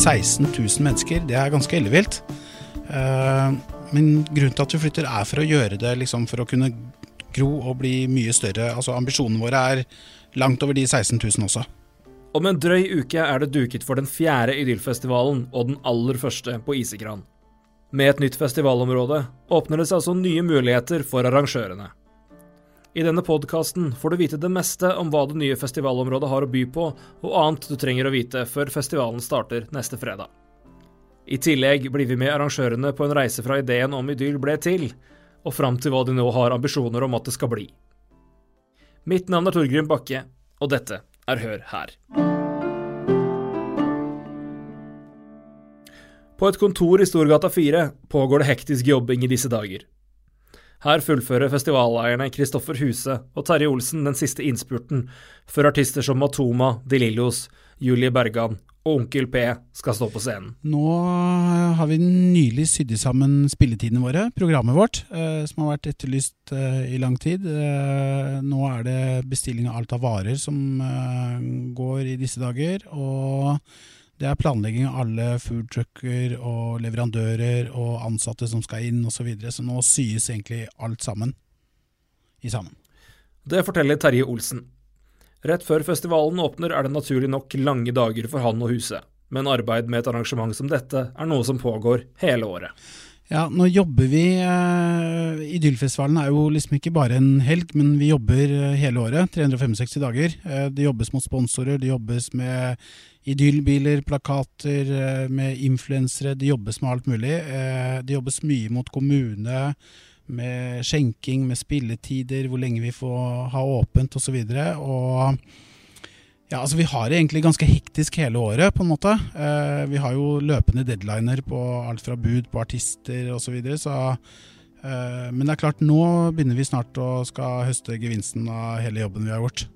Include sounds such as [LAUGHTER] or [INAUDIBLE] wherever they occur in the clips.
16 000 mennesker. Det er ganske ellevilt. Eh, men grunnen til at vi flytter er for å gjøre det liksom for å kunne gro og bli mye større. Altså Ambisjonene våre er langt over de 16 000 også. Om en drøy uke er det duket for den fjerde Idyllfestivalen og den aller første på Isekran. Med et nytt festivalområde åpner det seg altså nye muligheter for arrangørene. I denne podkasten får du vite det meste om hva det nye festivalområdet har å by på, og annet du trenger å vite før festivalen starter neste fredag. I tillegg blir vi med arrangørene på en reise fra ideen om idyll ble til, og fram til hva de nå har ambisjoner om at det skal bli. Mitt navn er Torgrim Bakke, og dette er Hør her. På et kontor i Storgata 4 pågår det hektisk jobbing i disse dager. Her fullfører festivaleierne Kristoffer Huse og Terje Olsen den siste innspurten, før artister som Matoma, De Lillos, Julie Bergan og Onkel P skal stå på scenen. Nå har vi nylig sydd sammen spilletidene våre, programmet vårt, eh, som har vært etterlyst eh, i lang tid. Eh, nå er det bestilling av alt av varer som går i disse dager. og det er planlegging av alle foodtrucker og leverandører og ansatte som skal inn osv. Så, videre. så nå syes egentlig alt sammen i sammen. Det forteller Terje Olsen. Rett før festivalen åpner er det naturlig nok lange dager for han og huset, men arbeid med et arrangement som dette er noe som pågår hele året. Ja, nå jobber vi eh, Idyllfestivalen er jo liksom ikke bare en helg, men vi jobber eh, hele året. 365 dager. Eh, det jobbes mot sponsorer, det jobbes med idyllbiler, plakater, eh, med influensere. Det jobbes med alt mulig. Eh, det jobbes mye mot kommune med skjenking, med spilletider, hvor lenge vi får ha åpent osv. Og, så ja, altså Vi har det egentlig ganske hektisk hele året, på en måte. Eh, vi har jo løpende deadliner på alt fra bud på artister osv. Så videre, så eh, Men det er klart, nå begynner vi snart å skal høste gevinsten av hele jobben vi har gjort.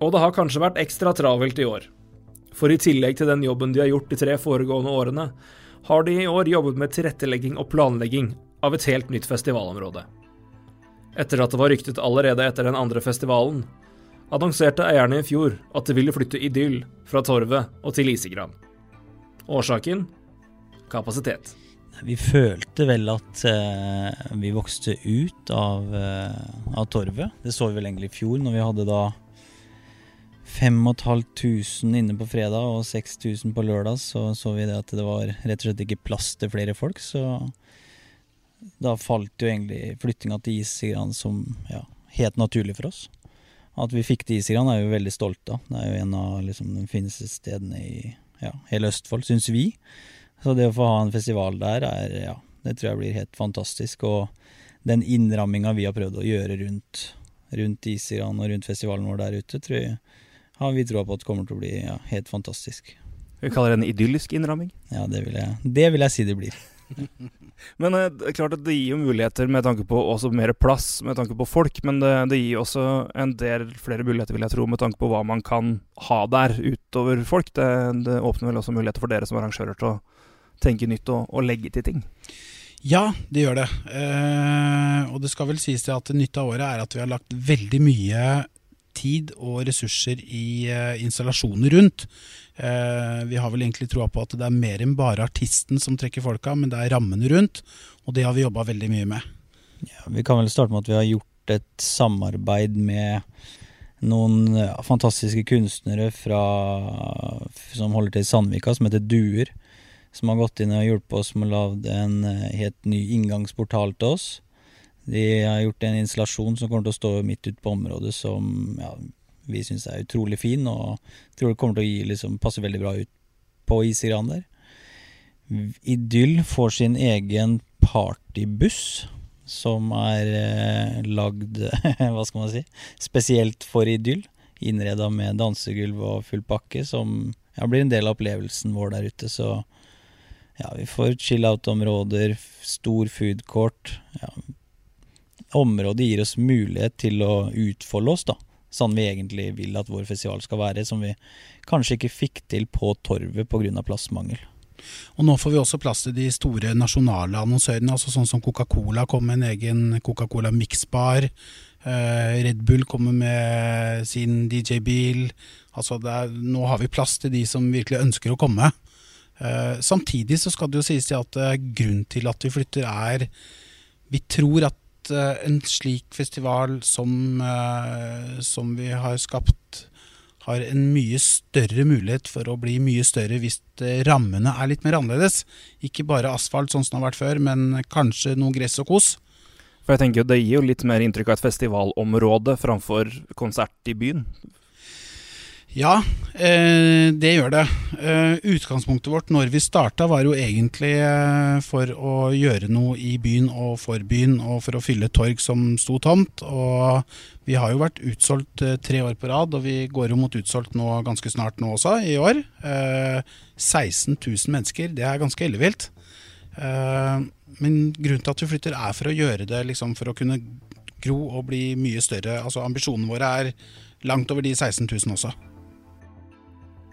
Og det har kanskje vært ekstra travelt i år. For i tillegg til den jobben de har gjort de tre foregående årene, har de i år jobbet med tilrettelegging og planlegging av et helt nytt festivalområde. Etter at det var ryktet allerede etter den andre festivalen, annonserte eierne i fjor at de ville flytte Idyll fra Torvet og til Isegran. Årsaken? Kapasitet. Vi følte vel at eh, vi vokste ut av, eh, av Torvet. Det så vi vel egentlig i fjor, når vi hadde da 5500 inne på fredag og 6000 på lørdag, så så vi det at det var rett og slett ikke plass til flere folk. Så da falt jo egentlig flyttinga til Isegran som ja, helt naturlig for oss. At vi fikk til Isigran er vi veldig stolte av. Det er jo en av liksom, de fineste stedene i ja, hele Østfold, syns vi. Så det å få ha en festival der, er, ja, det tror jeg blir helt fantastisk. Og den innramminga vi har prøvd å gjøre rundt, rundt Isegran og rundt festivalen vår der ute, tror jeg har vi troa på at det kommer til å bli ja, helt fantastisk. Vi kaller det en idyllisk innramming? Ja, det vil jeg, det vil jeg si det blir. Men eh, det er klart at det gir jo muligheter med tanke på også mer plass, med tanke på folk. Men det, det, gir også en del flere muligheter, vil jeg tro, med tanke på hva man kan ha der utover folk. Det, det åpner vel også muligheter for dere som arrangører til å tenke nytt og, og legge til ting. Ja, det gjør det. Eh, og det skal vel sies til at nytt av året er at vi har lagt veldig mye tid og ressurser i uh, installasjoner rundt. Uh, vi har vel egentlig troa på at det er mer enn bare artisten som trekker folka, men det er rammene rundt, og det har vi jobba veldig mye med. Ja, vi kan vel starte med at vi har gjort et samarbeid med noen ja, fantastiske kunstnere fra, som holder til i Sandvika, som heter Duer. Som har gått inn og hjulpet oss med å lage en eh, helt ny inngangsportal til oss. De har gjort en installasjon som kommer til å stå midt ute på området, som ja, vi syns er utrolig fin, og tror det kommer til å gi, liksom, passe veldig bra ut på Isegran der. Idyll får sin egen partybuss, som er eh, lagd, [LAUGHS] hva skal man si, spesielt for Idyll. Innreda med dansegulv og full pakke, som ja, blir en del av opplevelsen vår der ute. Så ja, vi får chill-out-områder, stor food court. Ja, området gir oss mulighet til å utfolde oss, da. Sånn vi egentlig vil at vår festival skal være, som vi kanskje ikke fikk til på Torvet pga. plassmangel. Og nå får vi også plass til de store nasjonale annonsørene, altså sånn som Coca-Cola kom med en egen Coca-Cola Mix-bar. Red Bull kommer med sin DJ-bil. Altså er, nå har vi plass til de som virkelig ønsker å komme. Samtidig så skal det jo sies til at grunnen til at vi flytter er Vi tror at en slik festival som, som vi har skapt har en mye større mulighet for å bli mye større hvis rammene er litt mer annerledes. Ikke bare asfalt sånn som det har vært før, men kanskje noe gress og kos. For jeg tenker Det gir jo litt mer inntrykk av et festivalområde framfor konsert i byen. Ja, eh, det gjør det. Eh, utgangspunktet vårt når vi starta var jo egentlig eh, for å gjøre noe i byen og for byen, og for å fylle torg som sto tomt. Og vi har jo vært utsolgt tre år på rad, og vi går jo mot utsolgt nå ganske snart nå også, i år. 16 000 mennesker, det er ganske ellevilt. Men grunnen til at vi flytter er for å gjøre det liksom for å kunne gro og bli mye større. Altså Ambisjonene våre er langt over de 16 000 også.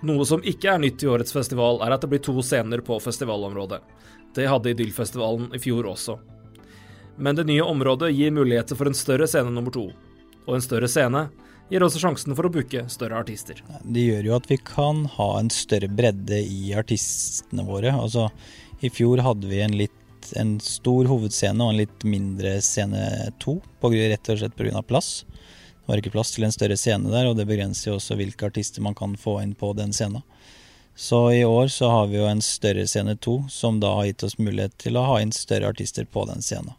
Noe som ikke er nytt i årets festival, er at det blir to scener på festivalområdet. Det hadde Idyllfestivalen i fjor også. Men det nye området gir muligheter for en større scene nummer to. Og en større scene gir også sjansen for å booke større artister. Det gjør jo at vi kan ha en større bredde i artistene våre. Altså, i fjor hadde vi en litt en stor hovedscene og en litt mindre scene to, rett og slett pga. plass. Var ikke plass til en større scene der, og det begrenser jo også hvilke artister man kan få inn på den scenen. Så i år så har vi jo en større scene to, som da har gitt oss mulighet til å ha inn større artister på den scenen.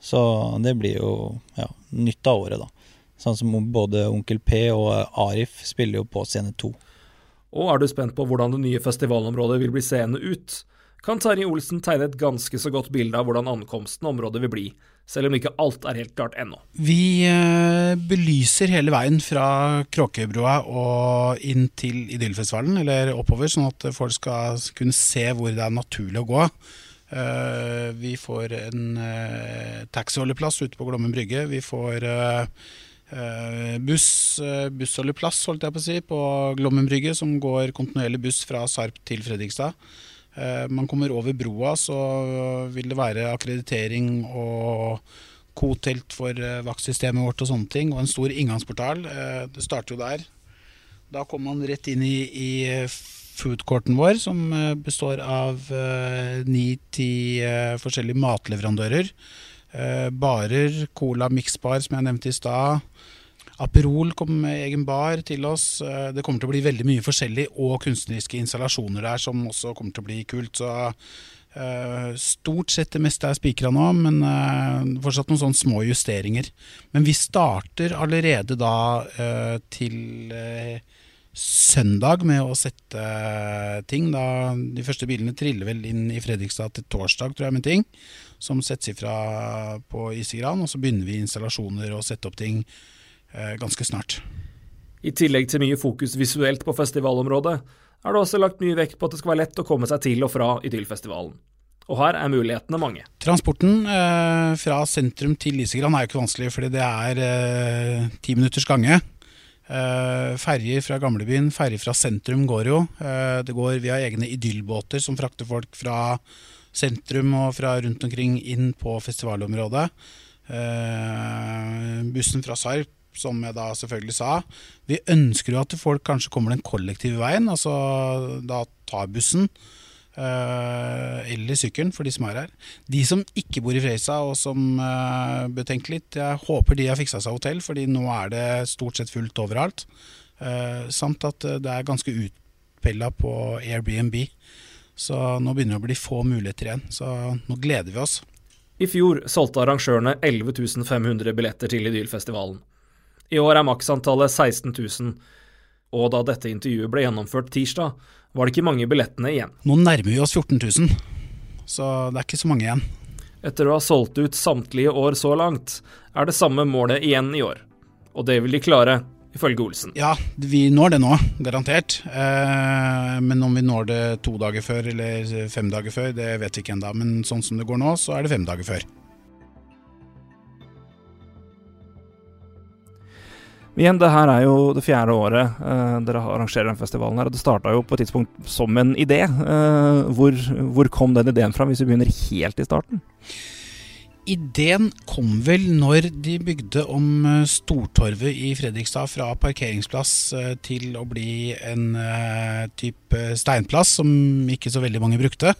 Så det blir jo ja, nytt av året, da. Sånn som både Onkel P og Arif spiller jo på scene to. Og er du spent på hvordan det nye festivalområdet vil bli seende ut? kan Terje Olsen tegne et ganske så godt bilde av hvordan ankomsten området vil bli, selv om ikke alt er helt klart ennå. Vi eh, belyser hele veien fra Kråkebrua og inn til Idyllfestivalen, eller oppover, sånn at folk skal kunne se hvor det er naturlig å gå. Eh, vi får en eh, taxiholdeplass ute på Glommen brygge. Vi får buss, bussholdeplass, holdt jeg på å si, på Glommen brygge, som går kontinuerlig buss fra Sarp til Fredrikstad. Eh, man kommer over broa, så vil det være akkreditering og kotelt for eh, vaktsystemet vårt og sånne ting, og en stor inngangsportal. Eh, det starter jo der. Da kommer man rett inn i, i foodcourten vår, som består av ni-ti forskjellige matleverandører. Barer, Cola Mixbar, som jeg nevnte i stad. Aperol kom med egen bar til oss. Eh, det kommer til å bli veldig mye forskjellig og kunstneriske installasjoner der som også kommer til å bli kult. Så uh, stort sett det meste er spikra nå, men uh, fortsatt noen sånne små justeringer. Men vi starter allerede da til søndag med å sette ting. Da de første bilene triller vel inn i Fredrikstad til torsdag, tror jeg, med ting. Som settes ifra på Isegran. Og så begynner vi installasjoner og sette opp ting Eh, ganske snart. I tillegg til mye fokus visuelt på festivalområdet, er det også lagt mye vekt på at det skal være lett å komme seg til og fra Idyllfestivalen. Og her er mulighetene mange. Transporten eh, fra sentrum til Lisegran er jo ikke vanskelig, fordi det er eh, ti eh, minutters gange. Eh, ferjer fra gamlebyen, ferjer fra sentrum går jo. Eh, det går via egne idyllbåter som frakter folk fra sentrum og fra rundt omkring inn på festivalområdet. Eh, bussen fra Sarp som jeg da selvfølgelig sa. Vi ønsker jo at folk kanskje kommer den kollektive veien, altså da tar bussen. Uh, eller sykkelen, for de som er her. De som ikke bor i Freisa og som uh, bør tenke litt, jeg håper de har fiksa seg hotell, fordi nå er det stort sett fullt overalt. Uh, samt at det er ganske utpella på Airbnb. Så nå begynner det å bli få muligheter igjen. Så nå gleder vi oss. I fjor solgte arrangørene 11 500 billetter til Idylfestivalen. I år er maksantallet 16 000, og da dette intervjuet ble gjennomført tirsdag, var det ikke mange billettene igjen. Nå nærmer vi oss 14 000, så det er ikke så mange igjen. Etter å ha solgt ut samtlige år så langt, er det samme målet igjen i år. Og det vil de klare, ifølge Olsen. Ja, vi når det nå, garantert. Eh, men om vi når det to dager før eller fem dager før, det vet vi ikke ennå. Men sånn som det går nå, så er det fem dager før. Igjen, det her er jo det fjerde året uh, dere arrangerer den festivalen her. og Det starta jo på et tidspunkt som en idé. Uh, hvor, hvor, kom den ideen fra, hvis vi begynner helt i starten? Ideen kom vel når de bygde om eh, Stortorvet i Fredrikstad fra parkeringsplass eh, til å bli en uh, type steinplass som ikke så veldig mange brukte.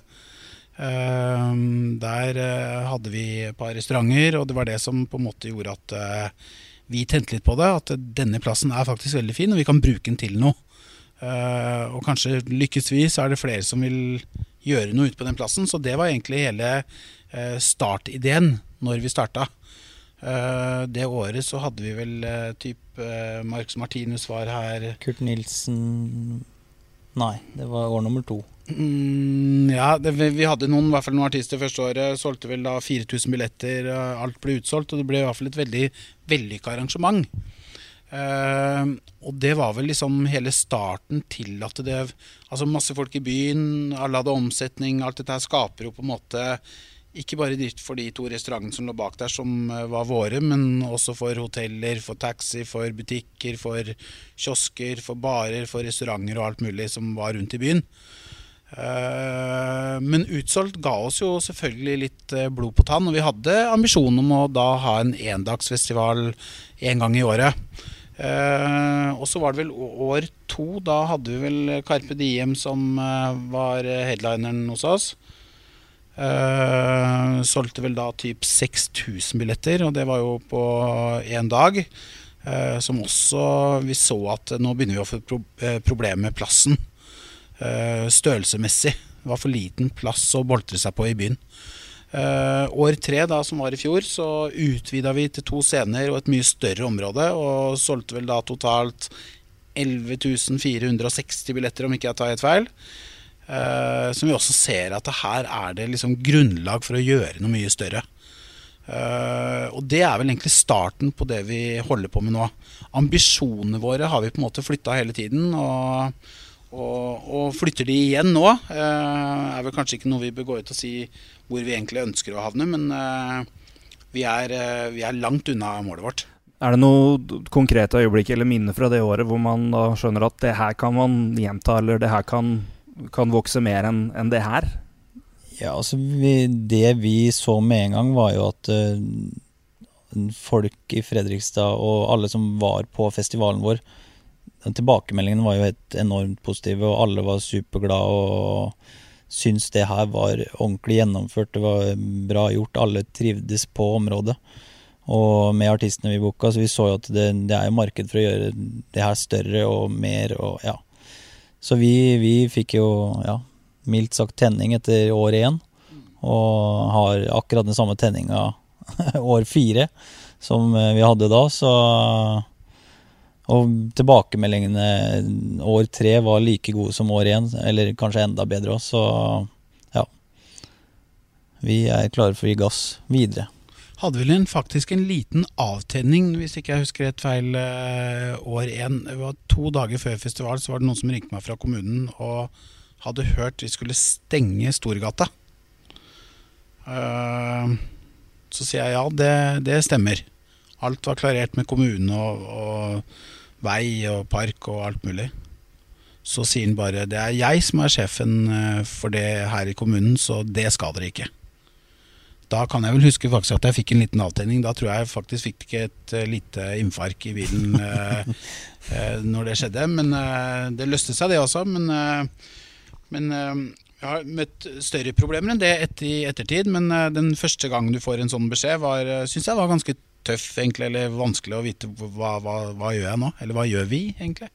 Der hadde vi et par restauranter, og det var det som på en måte gjorde at vi tente litt på det. At denne plassen er faktisk veldig fin, og vi kan bruke den til noe. og kanskje lykkes vi, så er det flere som vil gjøre noe ute på den plassen. Så det var egentlig hele uh, startideen når vi starta. Uh, det året så hadde vi vel eh, typ Marcus Martinus var her. Kurt Nilsen Nei, det var år nummer to. Mm, ja, det, vi hadde noen, i hvert fall noen artister første året. Solgte vel da 4000 billetter. Alt ble utsolgt, og det ble i hvert fall et veldig vellykka arrangement. Uh, og det var vel liksom hele starten til at det Altså masse folk i byen, alle hadde omsetning. Alt dette her skaper jo på en måte ikke bare drift for de to restaurantene som lå bak der, som eh, var våre, men også for hoteller, for taxi, for butikker, for kiosker, for barer, for restauranter og alt mulig som var rundt i byen. Eh, men utsolgt ga oss jo selvfølgelig litt eh, blod på tann, og vi hadde ambisjon om å da ha en endagsfestival en gang i året. og så var det vel år to, da hadde vi vel Carpe Diem som var headlineren hos oss. Uh, solgte vel da typ 6000 billetter, og det var jo på én dag. Uh, som også Vi så at nå begynner vi å få pro problemer problem med plassen. Størrelsemessig. Det var for liten plass å boltre seg på i byen. år tre, da, som var i fjor, så utvida vi til to scener og et mye større område. Og solgte vel da totalt 11.460 billetter, om ikke jeg tar helt feil. Uh, som vi også ser at her er det liksom grunnlag for å gjøre noe mye større. Uh, og det er vel egentlig starten på det vi holder på med nå. Ambisjonene våre har vi på en måte flytta hele tiden. Og, og, og, flytter de igjen nå, eh, er vel kanskje ikke noe vi bør gå ut og si hvor vi egentlig ønsker å havne, men vi er, vi, er, langt unna målet vårt. Er det noe konkrete øyeblikk eller minne fra det året hvor man da skjønner at det her kan man gjenta, eller det her kan kan vokse mer enn en det her? Ja, altså vi, Det vi så med en gang, var jo at uh, folk i Fredrikstad og alle som var på festivalen vår Tilbakemeldingene var jo helt enormt positive, og alle var superglade og syntes det her var ordentlig gjennomført. Det var bra gjort. Alle trivdes på området. Og med artistene vi booka, så vi så jo at det, det er jo marked for å gjøre det her større og mer og ja. Så vi, vi fikk jo, ja, mildt sagt tenning etter år én. Og har akkurat den samme tenninga [LAUGHS] år fire som vi hadde da, så Og tilbakemeldingene år tre var like gode som år én, eller kanskje enda bedre òg, så ja. Vi er klare for å gi gass videre hadde vel en, faktisk en liten avtenning, hvis ikke jeg husker rett feil, uh, år én. To dager før festival så var det noen som ringte meg fra kommunen og hadde hørt vi skulle stenge Storgata. Uh, så sier jeg ja, det, det, stemmer. Alt var klarert med kommunen og, og vei og park og alt mulig. Så sier han bare det er jeg som er sjefen eh, for det her i kommunen, så det skal dere ikke. Da kan jeg vel huske faktisk at jeg fikk en liten avtenning. Da tror jeg faktisk fikk et uh, lite infark i bilen uh, [LAUGHS] når det skjedde. Men det løste seg, det også. Men, men jeg har møtt større problemer enn det i ettertid. Men den første gangen du får en sånn beskjed, var, syns jeg var ganske tøff, egentlig. Eller vanskelig å vite hva, hva, hva gjør jeg nå? Eller hva gjør vi, egentlig?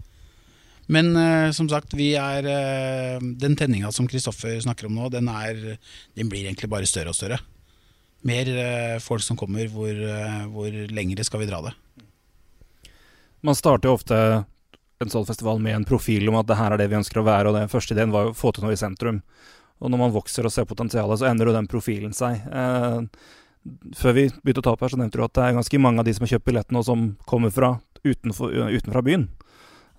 Men uh, som sagt, vi er uh, den tenninga som Kristoffer snakker om nå, den, er, den blir egentlig bare større og større mer uh, folk som kommer, hvor, hvor lengre skal vi dra det? Man starter jo ofte en sånn festival med en profil om at det her er det vi ønsker å være, og den første ideen var å få til noe i sentrum. Og når man vokser og ser potensialet, så endrer jo den profilen seg. Eh, før vi begynte å ta opp her, så nevnte du at det er ganske mange av de som har kjøpt billettene, og som kommer fra utenfor, utenfra byen.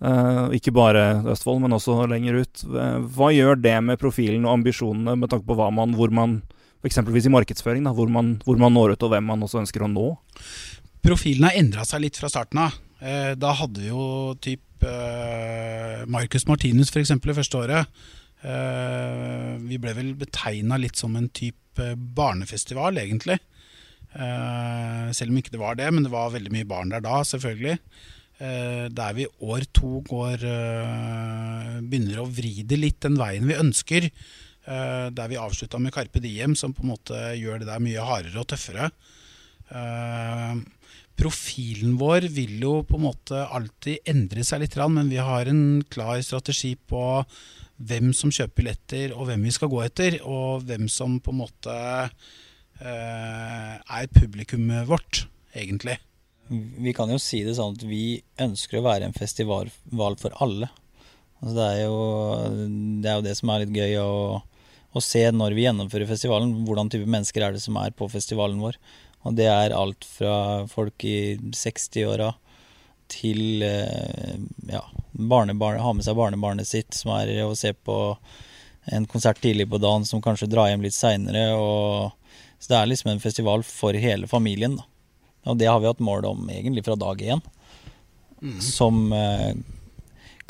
Uh, ikke bare Østfold, men også lenger ut. Uh, hva gjør det med profilen og ambisjonene med tanke på hva man, hvor man eksempelvis i markedsføring, da, hvor, man, hvor, man, når ut og hvem man også ønsker å nå? Profilen har endra seg litt fra starten av. Eh, da hadde vi jo typ eh, Marcus Martinus f.eks. det første året. Eh, vi ble vel betegna litt som en type barnefestival, egentlig. Eh, selv om ikke det var det, men det var veldig mye barn der da, selvfølgelig. Eh, der vi år to går begynner å vri det litt den veien vi ønsker. Der vi avslutta med Carpe Diem, som på en måte gjør det der mye hardere og tøffere. Eh, profilen vår vil jo på en måte alltid endre seg litt, men vi har en klar strategi på hvem som kjøper billetter, og hvem vi skal gå etter, og hvem som på en måte er publikummet vårt, egentlig. Vi kan jo si det sånn at vi ønsker å være en festival for alle. Altså det, er jo, det, er jo, det som er litt gøy å, å, se når vi gjennomfører festivalen. Hvordan type mennesker er det som er på festivalen vår. Og det er alt fra folk i 60-åra til eh, ja, barnebarn, ha med seg barnebarnet sitt, som er å se på en konsert tidlig på dagen som kanskje drar hjem litt seinere. Så det er liksom en festival for hele familien, da. Og det har vi hatt mål om egentlig fra dag én. Mm. Som eh,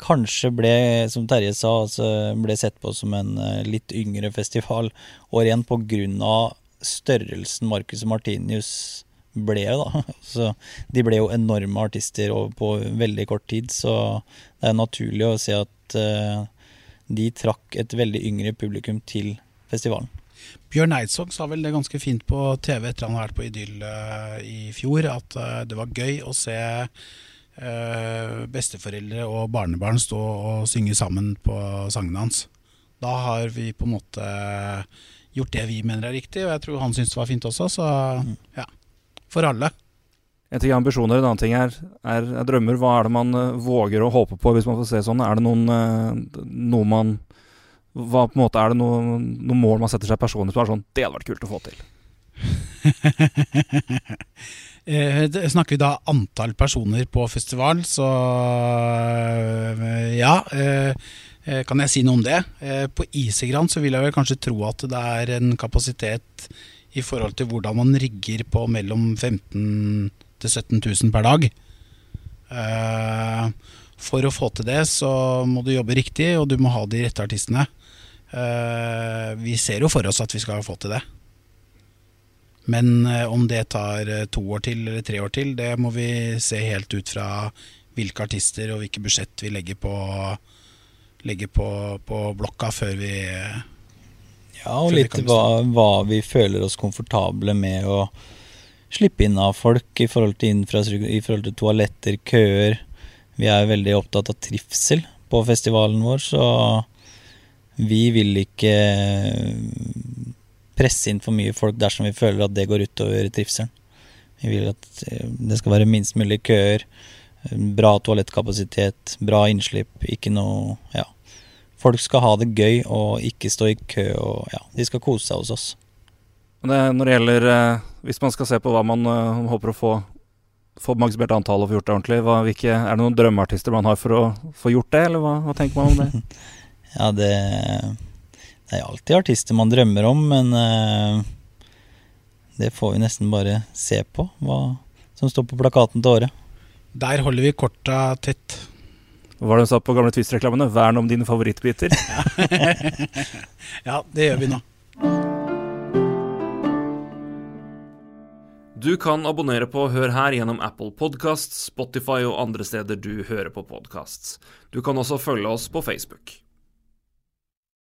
kanskje ble, som Terje sa, altså ble sett på som en eh, litt yngre festival Og rent på grunn pga. Størrelsen Marcus Martinius ble, da. [LAUGHS] Så de ble jo enorme artister på veldig kort tid, så det er naturlig å se at eh, de trakk et veldig yngre publikum til festivalen. Bjørn Eidsvåg sa vel det ganske fint på TV etter han har vært på Idyll uh, i fjor, at uh, det var gøy å se besteforeldre og barnebarn stå og synge sammen på sangene hans. Da har vi på en måte gjort det vi mener er riktig, og jeg tror han syntes det var fint også, så mm. ja. For alle. En ting er ambisjoner, en annen ting er, er, er, drømmer. Hva er det man våger å håpe på, hvis man får se sånn? Er det noen, noe man hva på en måte Er det noen noe mål man setter seg personlig som er sånn Det hadde vært kult å få til? [LAUGHS] eh, snakker vi da antall personer på festival, så eh, ja. Eh, kan jeg si noe om det? Eh, på Isegran så vil jeg vel kanskje tro at det er en kapasitet i forhold til hvordan man rigger på mellom 15 til 17 000 per dag. Eh, for å få til det så må du jobbe riktig, og du må ha de rette artistene. Eh, vi ser jo for oss at vi skal få til det. Men eh, om det tar eh, to år til eller tre år til, det må vi se helt ut fra hvilke artister og hvilke budsjett vi legger på, legger på, på blokka før vi Ja, og litt hva, hva, vi føler oss komfortable med å slippe inn av folk i forhold til infrastruktur, i forhold til toaletter, køer. Vi er veldig opptatt av trivsel på festivalen vår, så vi vil ikke presse inn for mye folk dersom vi føler at det går utover trivselen. Vi vil at eh, det skal være minst mulig køer, bra toalettkapasitet, bra innslipp, ikke noe Ja. Folk skal ha det gøy og ikke stå i kø og ja, de skal kose seg hos oss. Det, når det gjelder eh, Hvis man skal se på hva man uh, håper å få få maksimert antall og få gjort det ordentlig, hva, hvilke, er det noen drømmeartister man har for å få gjort det, eller hva, hva tenker man om det? [LAUGHS] Ja, det, det er alltid artister man drømmer om, men uh, det får vi nesten bare se på, hva som står på plakaten til året. Der holder vi korta tett. Hva var det hun sa på gamle Twist-reklamene? Vern om dine favorittbiter. [LAUGHS] ja, det gjør vi nå. Du kan abonnere på Hør her gjennom Apple Podcasts, Spotify og andre steder du hører på podkasts. Du kan også følge oss på Facebook.